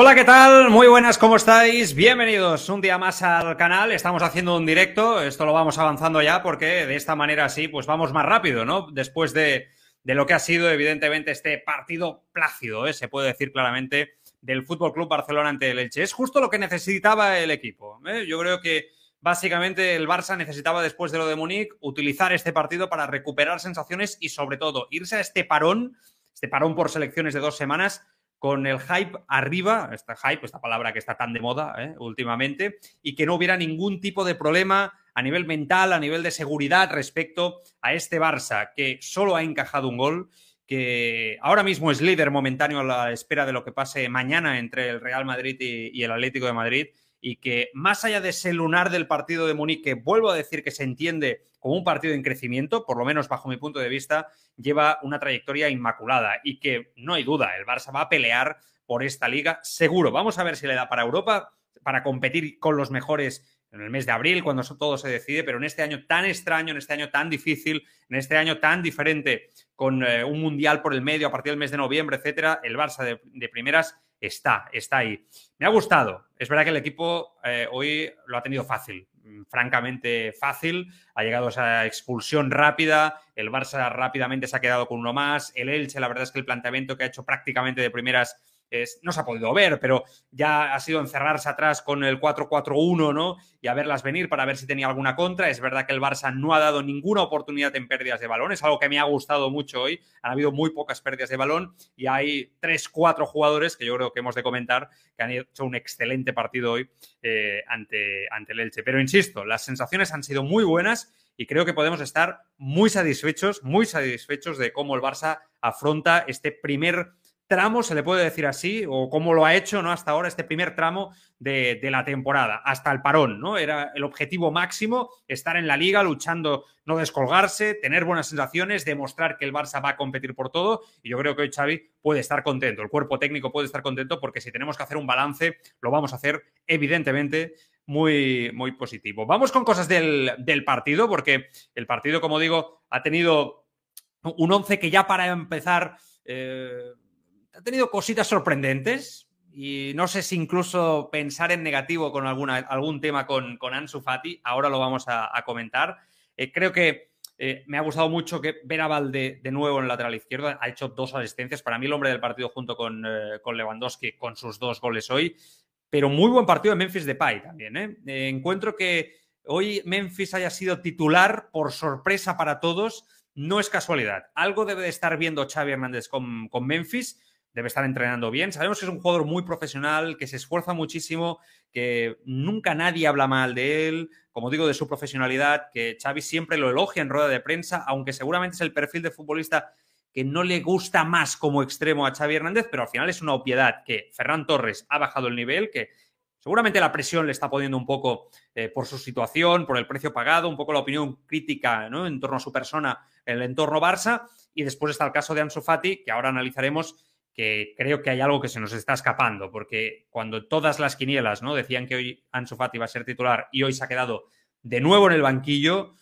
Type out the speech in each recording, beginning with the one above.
Hola, ¿qué tal? Muy buenas, ¿cómo estáis? Bienvenidos un día más al canal. Estamos haciendo un directo, esto lo vamos avanzando ya porque de esta manera sí, pues vamos más rápido, ¿no? Después de, lo que ha sido, evidentemente, este partido plácido, ¿eh? se puede decir claramente, del Fútbol Club Barcelona ante el Elche. Es justo lo que necesitaba el equipo. ¿eh? Yo creo que básicamente el Barça necesitaba, después de lo de Múnich, utilizar este partido para recuperar sensaciones y, sobre todo, irse a este parón, este parón por selecciones de dos semanas con el hype arriba, esta hype, esta palabra que está tan de moda ¿eh? últimamente, y que no hubiera ningún tipo de problema a nivel mental, a nivel de seguridad respecto a este Barça, que solo ha encajado un gol, que ahora mismo es líder momentáneo a la espera de lo que pase mañana entre el Real Madrid y, y el Atlético de Madrid, y que más allá de ese lunar del partido de Múnich, que vuelvo a decir que se entiende como un partido en crecimiento, por lo menos bajo mi punto de vista, lleva una trayectoria inmaculada y que no hay duda, el Barça va a pelear por esta liga seguro. Vamos a ver si le da para Europa, para competir con los mejores en el mes de abril, cuando todo se decide, pero en este año tan extraño, en este año tan difícil, en este año tan diferente, con eh, un mundial por el medio a partir del mes de noviembre, etcétera, el Barça de, primeras está, está ahí. Me ha gustado. Es verdad que el equipo eh, hoy lo ha tenido fácil. Mm, francamente fácil. Ha llegado esa expulsión rápida. El Barça rápidamente se ha quedado con uno más. El Elche, la verdad es que el planteamiento que ha hecho prácticamente de primeras no se ha podido ver, pero ya ha sido encerrarse atrás con el 4-4-1, ¿no? Y a verlas venir para ver si tenía alguna contra. Es verdad que el Barça no ha dado ninguna oportunidad en pérdidas de balón, es algo que me ha gustado mucho hoy. Han habido muy pocas pérdidas de balón y hay 3-4 jugadores que yo creo que hemos de comentar que han hecho un excelente partido hoy eh, ante, ante el Elche. Pero insisto, las sensaciones han sido muy buenas y creo que podemos estar muy satisfechos, muy satisfechos de cómo el Barça afronta este primer tramo, se le puede decir así, o cómo lo ha hecho ¿no? hasta ahora este primer tramo de, la temporada, hasta el parón, ¿no? Era el objetivo máximo, estar en la liga luchando, no descolgarse, tener buenas sensaciones, demostrar que el Barça va a competir por todo, y yo creo que hoy Xavi puede estar contento, el cuerpo técnico puede estar contento, porque si tenemos que hacer un balance, lo vamos a hacer evidentemente muy, muy positivo. Vamos con cosas del, partido, porque el partido, como digo, ha tenido un once que ya para empezar... Eh, ha tenido cositas sorprendentes y no sé si incluso pensar en negativo con alguna, algún tema con, con Ansu Fati, ahora lo vamos a, comentar. Eh, creo que eh, me ha gustado mucho que ver Valde de nuevo en lateral izquierdo, ha hecho dos asistencias, para mí el hombre del partido junto con, eh, con Lewandowski con sus dos goles hoy, pero muy buen partido de Memphis Depay también. encuentro que hoy Memphis haya sido titular por sorpresa para todos, no es casualidad. Algo debe de estar viendo Xavi Hernández con, con Memphis debe estar entrenando bien. Sabemos que es un jugador muy profesional, que se esfuerza muchísimo, que nunca nadie habla mal de él, como digo, de su profesionalidad, que Xavi siempre lo elogia en rueda de prensa, aunque seguramente es el perfil de futbolista que no le gusta más como extremo a Xavi Hernández, pero al final es una obviedad que Ferran Torres ha bajado el nivel, que seguramente la presión le está poniendo un poco eh, por su situación, por el precio pagado, un poco la opinión crítica en torno a su persona en el entorno Barça, y después está el caso de Ansu Fati, que ahora analizaremos, que creo que hay algo que se nos está escapando, porque cuando todas las quinielas ¿no? decían que hoy Ansu Fati iba a ser titular y hoy se ha quedado de nuevo en el banquillo,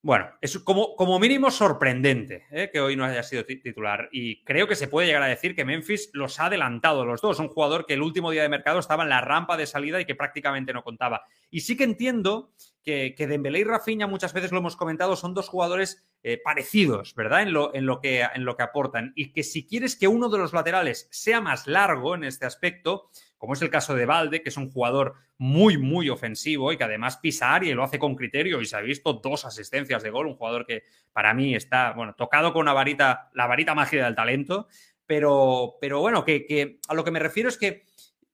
bueno, es como, como mínimo sorprendente ¿eh? que hoy no haya sido titular. Y creo que se puede llegar a decir que Memphis los ha adelantado los dos. Un jugador que el último día de mercado estaba en la rampa de salida y que prácticamente no contaba. Y sí que entiendo que, que Dembélé y Rafinha, muchas veces lo hemos comentado, son dos jugadores eh, parecidos, ¿verdad? En lo, en, lo que, en lo que aportan. Y que si quieres que uno de los laterales sea más largo en este aspecto, como es el caso de Valde, que es un jugador muy, muy ofensivo y que además pisa área y lo hace con criterio y se ha visto dos asistencias de gol, un jugador que para mí está, bueno, tocado con una varita, la varita mágica del talento, pero, pero bueno, que, que a lo que me refiero es que,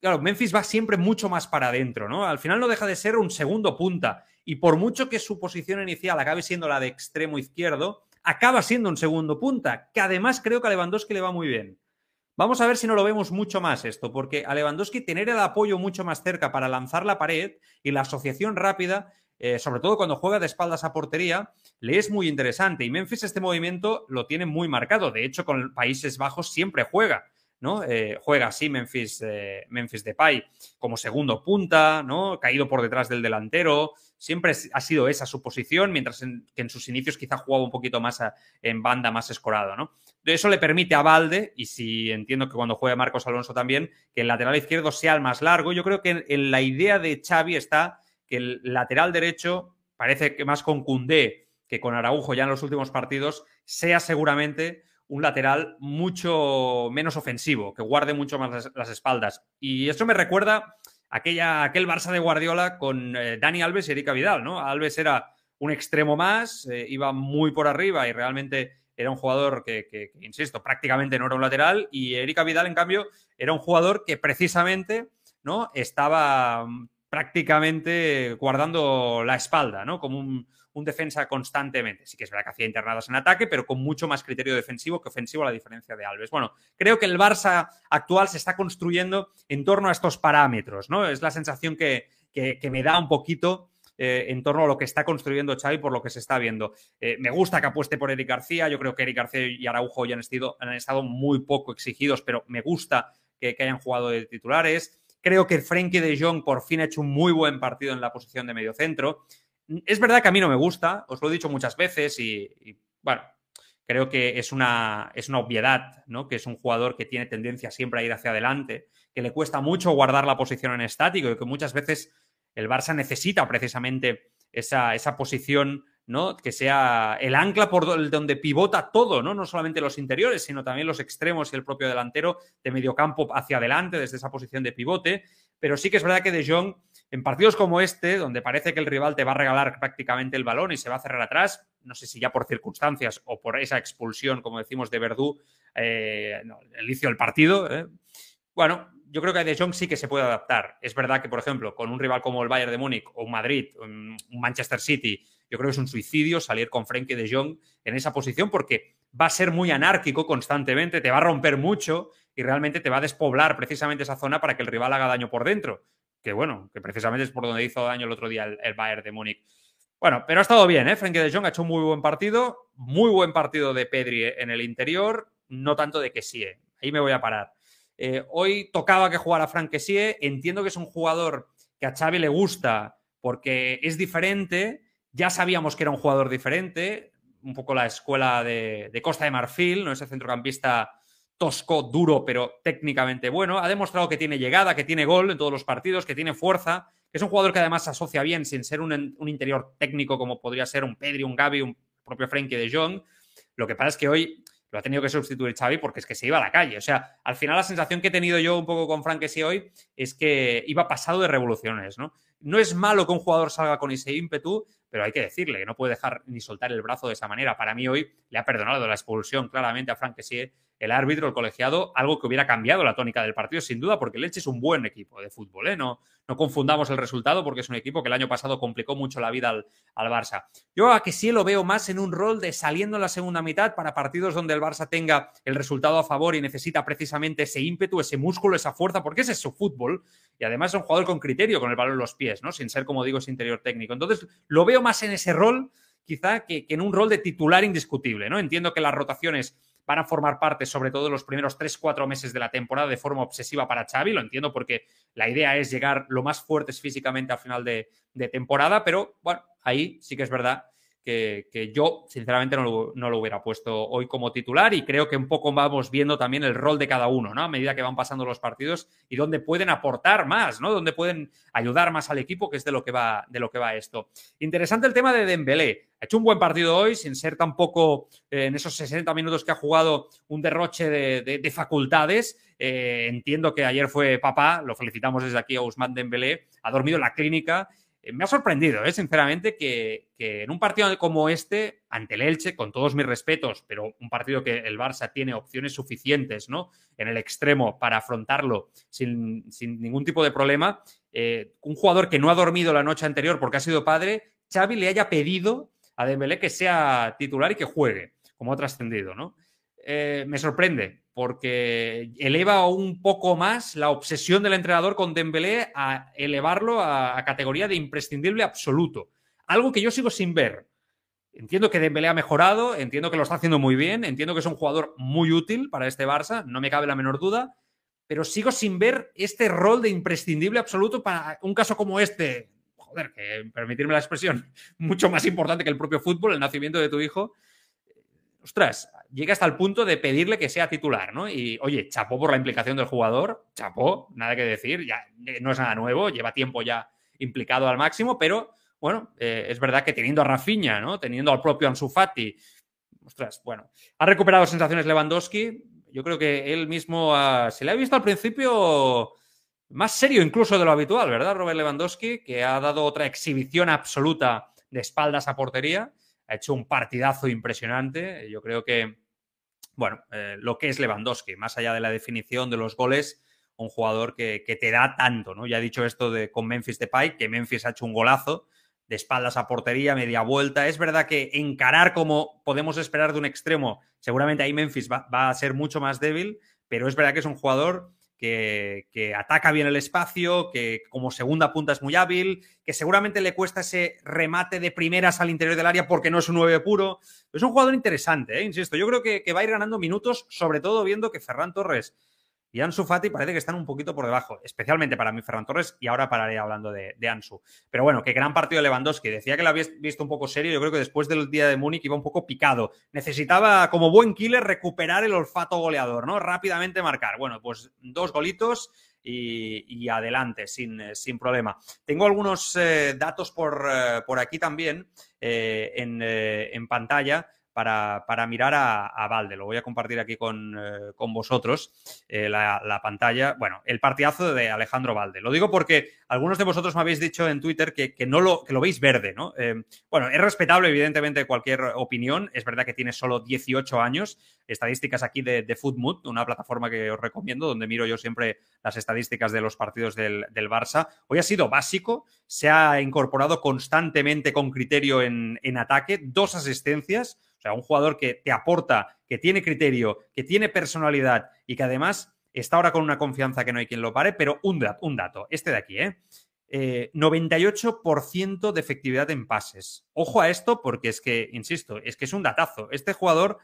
claro, Memphis va siempre mucho más para adentro, ¿no? Al final no deja de ser un segundo punta y por mucho que su posición inicial acabe siendo la de extremo izquierdo, acaba siendo un segundo punta, que además creo que a Lewandowski le va muy bien. Vamos a ver si no lo vemos mucho más esto, porque a Lewandowski tener el apoyo mucho más cerca para lanzar la pared y la asociación rápida, eh, sobre todo cuando juega de espaldas a portería, le es muy interesante. Y Memphis este movimiento lo tiene muy marcado. De hecho, con Países Bajos siempre juega. ¿no? Eh, juega así Memphis, eh, Memphis Depay como segundo punta, ¿no? Caído por detrás del delantero. Siempre ha sido esa su posición, mientras que en sus inicios quizá jugaba un poquito más en banda, más escorado, ¿no? Eso le permite a Valde, y si entiendo que cuando juegue Marcos Alonso también, que el lateral izquierdo sea el más largo. Yo creo que en, la idea de Xavi está que el lateral derecho parece que más con Cundé que con Araujo ya en los últimos partidos, sea seguramente un lateral mucho menos ofensivo, que guarde mucho más las, espaldas. Y esto me recuerda aquella, aquel Barça de Guardiola con eh, Dani Alves y Erika Vidal, ¿no? Alves era un extremo más, eh, iba muy por arriba y realmente era un jugador que, insisto, prácticamente no era un lateral y Erika Vidal, en cambio, era un jugador que precisamente ¿no? estaba mm, prácticamente guardando la espalda, ¿no? Como un, un, defensa constantemente. Sí que es verdad que hacía internadas en ataque, pero con mucho más criterio defensivo que ofensivo a la diferencia de Alves. Bueno, creo que el Barça actual se está construyendo en torno a estos parámetros, ¿no? Es la sensación que, que me da un poquito eh, en torno a lo que está construyendo Xavi por lo que se está viendo. Eh, me gusta que apueste por Eric García, yo creo que Eric García y Araujo ya han estado, han estado muy poco exigidos, pero me gusta que, hayan jugado de titulares. Creo que Frenkie de Jong por fin ha hecho un muy buen partido en la posición de medio centro. Es verdad que a mí no me gusta, os lo he dicho muchas veces y, bueno, creo que es una, es una obviedad, ¿no? Que es un jugador que tiene tendencia siempre a ir hacia adelante, que le cuesta mucho guardar la posición en estático y que muchas veces el Barça necesita precisamente esa, esa posición ¿no? que sea el ancla por donde pivota todo, ¿no? no solamente los interiores, sino también los extremos y el propio delantero de mediocampo hacia adelante desde esa posición de pivote. Pero sí que es verdad que De Jong, en partidos como este, donde parece que el rival te va a regalar prácticamente el balón y se va a cerrar atrás, no sé si ya por circunstancias o por esa expulsión, como decimos, de Verdú, eh, el inicio del partido, ¿eh? bueno, yo creo que De Jong sí que se puede adaptar. Es verdad que, por ejemplo, con un rival como el Bayern de Múnich o un Madrid, un Manchester City, yo creo que es un suicidio salir con Frenkie de Jong en esa posición porque va a ser muy anárquico constantemente, te va a romper mucho y realmente te va a despoblar precisamente esa zona para que el rival haga daño por dentro. Que bueno, que precisamente es por donde hizo daño el otro día el, Bayern de Múnich. Bueno, pero ha estado bien, ¿eh? Frenkie de Jong ha hecho un muy buen partido, muy buen partido de Pedri en el interior, no tanto de sí. Ahí me voy a parar. Eh, hoy tocaba que jugara Frank Entiendo que es un jugador que a Xavi le gusta porque es diferente. Ya sabíamos que era un jugador diferente. Un poco la escuela de, Costa de Marfil, ¿no? Ese centrocampista tosco, duro, pero técnicamente bueno. Ha demostrado que tiene llegada, que tiene gol en todos los partidos, que tiene fuerza. Que es un jugador que además se asocia bien sin ser un, interior técnico como podría ser un Pedri, un Gavi, un propio Frenkie de Jong. Lo que pasa es que hoy lo ha tenido que sustituir Xavi porque es que se iba a la calle. O sea, al final la sensación que he tenido yo un poco con Frank hoy es que iba pasado de revoluciones, ¿no? No es malo que un jugador salga con ese ímpetu, pero hay que decirle que no puede dejar ni soltar el brazo de esa manera. Para mí hoy le ha perdonado la expulsión claramente a Frank el árbitro, el colegiado, algo que hubiera cambiado la tónica del partido, sin duda, porque Leche es un buen equipo de fútbol. ¿eh? No, no confundamos el resultado, porque es un equipo que el año pasado complicó mucho la vida al, Barça. Yo a que sí lo veo más en un rol de saliendo en la segunda mitad para partidos donde el Barça tenga el resultado a favor y necesita precisamente ese ímpetu, ese músculo, esa fuerza, porque ese es su fútbol. Y además es un jugador con criterio, con el balón en los pies, ¿no? Sin ser, como digo, ese interior técnico. Entonces, lo veo más en ese rol, quizá, que, que en un rol de titular indiscutible, ¿no? Entiendo que las rotaciones van a formar parte, sobre todo en los primeros 3-4 meses de la temporada, de forma obsesiva para Xavi. Lo entiendo porque la idea es llegar lo más fuertes físicamente al final de, de temporada, pero bueno, ahí sí que es verdad que, yo, sinceramente, no lo, hubiera puesto hoy como titular y creo que un poco vamos viendo también el rol de cada uno, ¿no? A medida que van pasando los partidos y dónde pueden aportar más, ¿no? Dónde pueden ayudar más al equipo, que es de lo que va, de lo que va esto. Interesante el tema de Dembélé. Ha hecho un buen partido hoy, sin ser tampoco eh, en esos 60 minutos que ha jugado un derroche de, facultades. Eh, entiendo que ayer fue papá, lo felicitamos desde aquí a Usman Dembélé, ha dormido en la clínica me ha sorprendido, ¿eh? sinceramente, que, en un partido como este, ante el Elche, con todos mis respetos, pero un partido que el Barça tiene opciones suficientes ¿no? en el extremo para afrontarlo sin, ningún tipo de problema, eh, un jugador que no ha dormido la noche anterior porque ha sido padre, Xavi le haya pedido a Dembélé que sea titular y que juegue, como ha trascendido, ¿no? Eh, me sorprende porque eleva un poco más la obsesión del entrenador con Dembélé a elevarlo a, categoría de imprescindible absoluto. Algo que yo sigo sin ver. Entiendo que Dembélé ha mejorado, entiendo que lo está haciendo muy bien, entiendo que es un jugador muy útil para este Barça, no me cabe la menor duda, pero sigo sin ver este rol de imprescindible absoluto para un caso como este. Joder, que permitirme la expresión, mucho más importante que el propio fútbol, el nacimiento de tu hijo ostras, llega hasta el punto de pedirle que sea titular, ¿no? Y oye, chapó por la implicación del jugador, chapó, nada que decir, ya eh, no es nada nuevo, lleva tiempo ya implicado al máximo, pero bueno, eh, es verdad que teniendo a Rafinha, ¿no? Teniendo al propio Ansu Fati, ostras, bueno, ha recuperado sensaciones Lewandowski, yo creo que él mismo se le ha visto al principio más serio incluso de lo habitual, ¿verdad? Robert Lewandowski, que ha dado otra exhibición absoluta de espaldas a portería, ha hecho un partidazo impresionante, yo creo que bueno, eh, lo que es Lewandowski, más allá de la definición de los goles, un jugador que, te da tanto, ¿no? Ya he dicho esto de, con Memphis Depay, que Memphis ha hecho un golazo de espaldas a portería, media vuelta. Es verdad que encarar como podemos esperar de un extremo, seguramente ahí Memphis va a ser mucho más débil, pero es verdad que es un jugador que, ataca bien el espacio, que como segunda punta es muy hábil, que seguramente le cuesta ese remate de primeras al interior del área porque no es un 9 puro. Es un jugador interesante, ¿eh? insisto. Yo creo que, que va a ir ganando minutos, sobre todo viendo que Ferran Torres y Ansu Fati parece que están un poquito por debajo, especialmente para mí Ferran Torres y ahora pararé hablando de, Ansu. Pero bueno, que gran partido de Lewandowski. Decía que lo habías visto un poco serio, yo creo que después del día de Múnich iba un poco picado. Necesitaba, como buen killer, recuperar el olfato goleador, ¿no? Rápidamente marcar. Bueno, pues dos golitos y, adelante, sin, sin, problema. Tengo algunos eh, datos por, eh, por, aquí también eh, en, en pantalla para, mirar a, Valde. Lo voy a compartir aquí con, eh, vosotros, eh, la, pantalla. Bueno, el partidazo de Alejandro Valde. Lo digo porque algunos de vosotros me habéis dicho en Twitter que, no lo, que lo veis verde, ¿no? Eh, bueno, es respetable, evidentemente, cualquier opinión. Es verdad que tiene solo 18 años. Estadísticas aquí de, de Footmood, una plataforma que os recomiendo, donde miro yo siempre las estadísticas de los partidos del, Barça. Hoy ha sido básico, se ha incorporado constantemente con criterio en, en ataque, dos asistencias sea, un jugador que te aporta, que tiene criterio, que tiene personalidad y que además está ahora con una confianza que no hay quien lo pare, pero un, un dato, este de aquí, ¿eh? 98% eh, de efectividad en pases. Ojo a esto porque es que, insisto, es que es un datazo. Este jugador,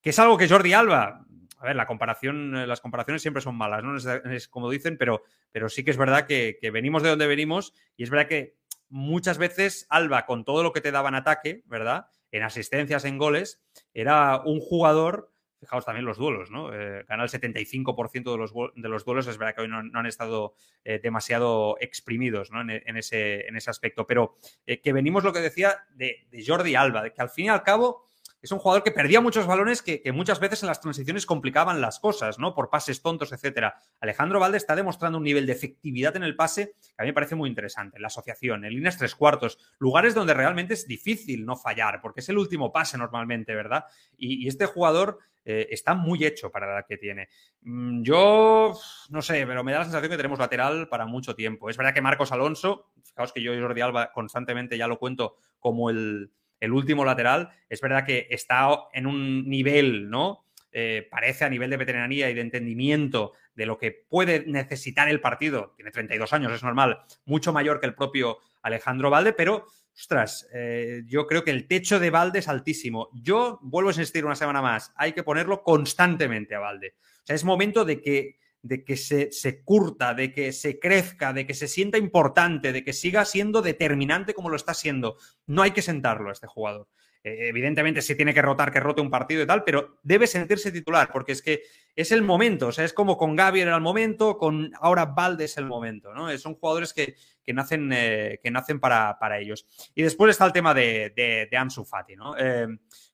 que es algo que Jordi Alba, a ver, la comparación, las comparaciones siempre son malas, ¿no? Es, como dicen, pero, pero sí que es verdad que, que, venimos de donde venimos y es verdad que muchas veces Alba, con todo lo que te daba en ataque, ¿verdad? en asistencias, en goles, era un jugador, fijaos también los duelos, ¿no? Eh, gana el 75% de los, de los duelos, es verdad que hoy no, han estado eh, demasiado exprimidos ¿no? en, ese, en ese aspecto, pero eh, que venimos lo que decía de, de Jordi Alba, de que al fin y al cabo es un jugador que perdía muchos balones que, muchas veces en las transiciones complicaban las cosas, ¿no? Por pases tontos, etcétera. Alejandro Valde está demostrando un nivel de efectividad en el pase que a mí me parece muy interesante. La asociación, en líneas tres cuartos, lugares donde realmente es difícil no fallar, porque es el último pase normalmente, ¿verdad? Y, este jugador eh, está muy hecho para la edad que tiene. Mm, yo no sé, pero me da la sensación que tenemos lateral para mucho tiempo. Es verdad que Marcos Alonso, fijaos que yo Jordi Alba constantemente ya lo cuento como el el último lateral, es verdad que está en un nivel, ¿no? Eh, parece a nivel de veteranía y de entendimiento de lo que puede necesitar el partido, tiene 32 años, es normal, mucho mayor que el propio Alejandro Valde, pero, ostras, eh, yo creo que el techo de Valde es altísimo. Yo vuelvo a insistir una semana más, hay que ponerlo constantemente a Valde. O sea, es momento de que de que se, se, curta, de que se crezca, de que se sienta importante, de que siga siendo determinante como lo está siendo. No hay que sentarlo a este jugador. Eh, evidentemente, si tiene que rotar, que rote un partido y tal, pero debe sentirse titular, porque es que es el momento. O sea, es como con Gabriel era el momento, con ahora Valde es el momento, ¿no? Son jugadores que, nacen, eh, que nacen para, ellos. Y después está el tema de, de, Ansu Fati, ¿no? Eh,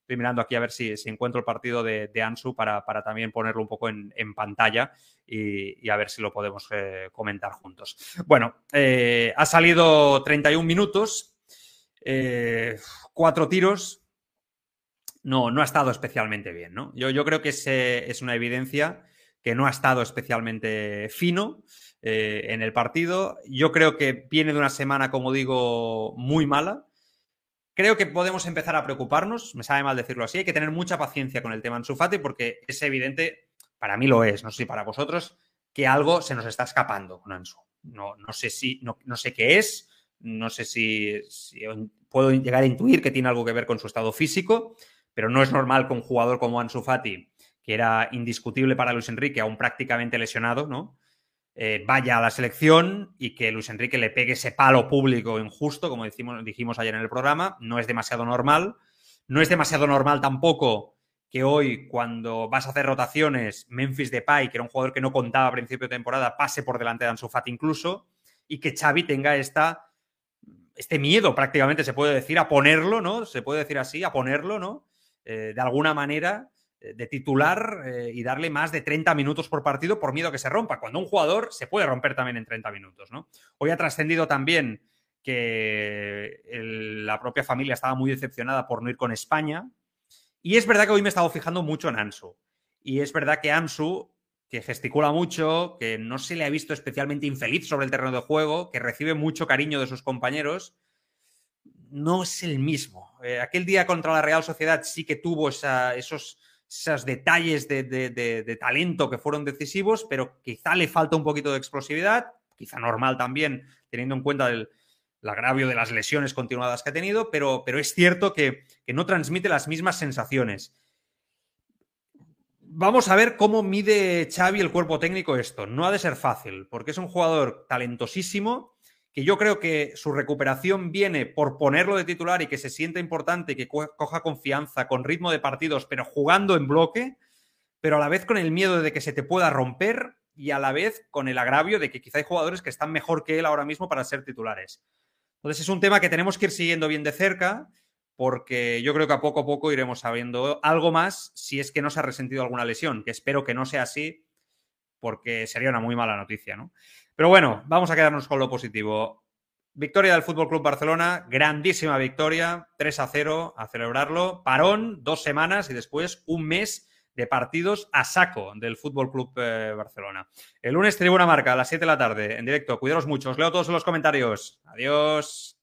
estoy mirando aquí a ver si, encuentro el partido de, Ansu para, también ponerlo un poco en, pantalla y, a ver si lo podemos comentar juntos. Bueno, ha salido 31 minutos, cuatro tiros, no, no ha estado especialmente bien, ¿no? Yo, yo creo que es, es, una evidencia que no ha estado especialmente fino eh, en el partido. Yo creo que viene de una semana, como digo, muy mala. Creo que podemos empezar a preocuparnos, me sabe mal decirlo así, hay que tener mucha paciencia con el tema Ansu Fati porque es evidente, para mí lo es, no sé si para vosotros, que algo se nos está escapando con Ansu. No, sé si, no, no sé qué es, no sé si, puedo llegar a intuir que tiene algo que ver con su estado físico, pero no es normal que un jugador como Ansu Fati, que era indiscutible para Luis Enrique, aún prácticamente lesionado, ¿no? Eh, vaya a la selección y que Luis Enrique le pegue ese palo público injusto, como dijimos ayer en el programa, no es demasiado normal. No es demasiado normal tampoco que hoy, cuando vas a hacer rotaciones, Memphis Depay, que era un jugador que no contaba a principio de temporada, pase por delante de Ansu Fati incluso, y que Xavi tenga esta, este miedo prácticamente, se puede decir, a ponerlo, ¿no? Se puede decir así, a ponerlo, ¿no? Eh, de alguna manera, de titular eh, y darle más de 30 minutos por partido por miedo a que se rompa, cuando un jugador se puede romper también en 30 minutos, ¿no? Hoy ha trascendido también que la propia familia estaba muy decepcionada por no ir con España, y es verdad que hoy me he estado fijando mucho en Ansu. Y es verdad que Ansu, que gesticula mucho, que no se le ha visto especialmente infeliz sobre el terreno de juego, que recibe mucho cariño de sus compañeros, no es el mismo. Eh, aquel día contra la Real Sociedad sí que tuvo esos, detalles de, talento que fueron decisivos, pero quizá le falta un poquito de explosividad, quizá normal también, teniendo en cuenta el, agravio de las lesiones continuadas que ha tenido, pero, pero es cierto que, no transmite las mismas sensaciones. Vamos a ver cómo mide Xavi el cuerpo técnico esto. No ha de ser fácil, porque es un jugador talentosísimo, que yo creo que su recuperación viene por ponerlo de titular y que se sienta importante, que coja confianza, con ritmo de partidos, pero jugando en bloque, pero a la vez con el miedo de que se te pueda romper y a la vez con el agravio de que quizá hay jugadores que están mejor que él ahora mismo para ser titulares. Entonces es un tema que tenemos que ir siguiendo bien de cerca porque yo creo que a poco a poco iremos sabiendo algo más si es que no se ha resentido alguna lesión, que espero que no sea así porque sería una muy mala noticia, ¿no? Pero bueno, vamos a quedarnos con lo positivo. Victoria del Fútbol Club Barcelona, grandísima victoria, 3 a 0 a celebrarlo. Parón, dos semanas y después un mes de partidos a saco del Fútbol Club eh, Barcelona. El lunes Tribuna Marca a las 7 de la tarde en directo. Cuidaros mucho. Os leo todos los comentarios. Adiós.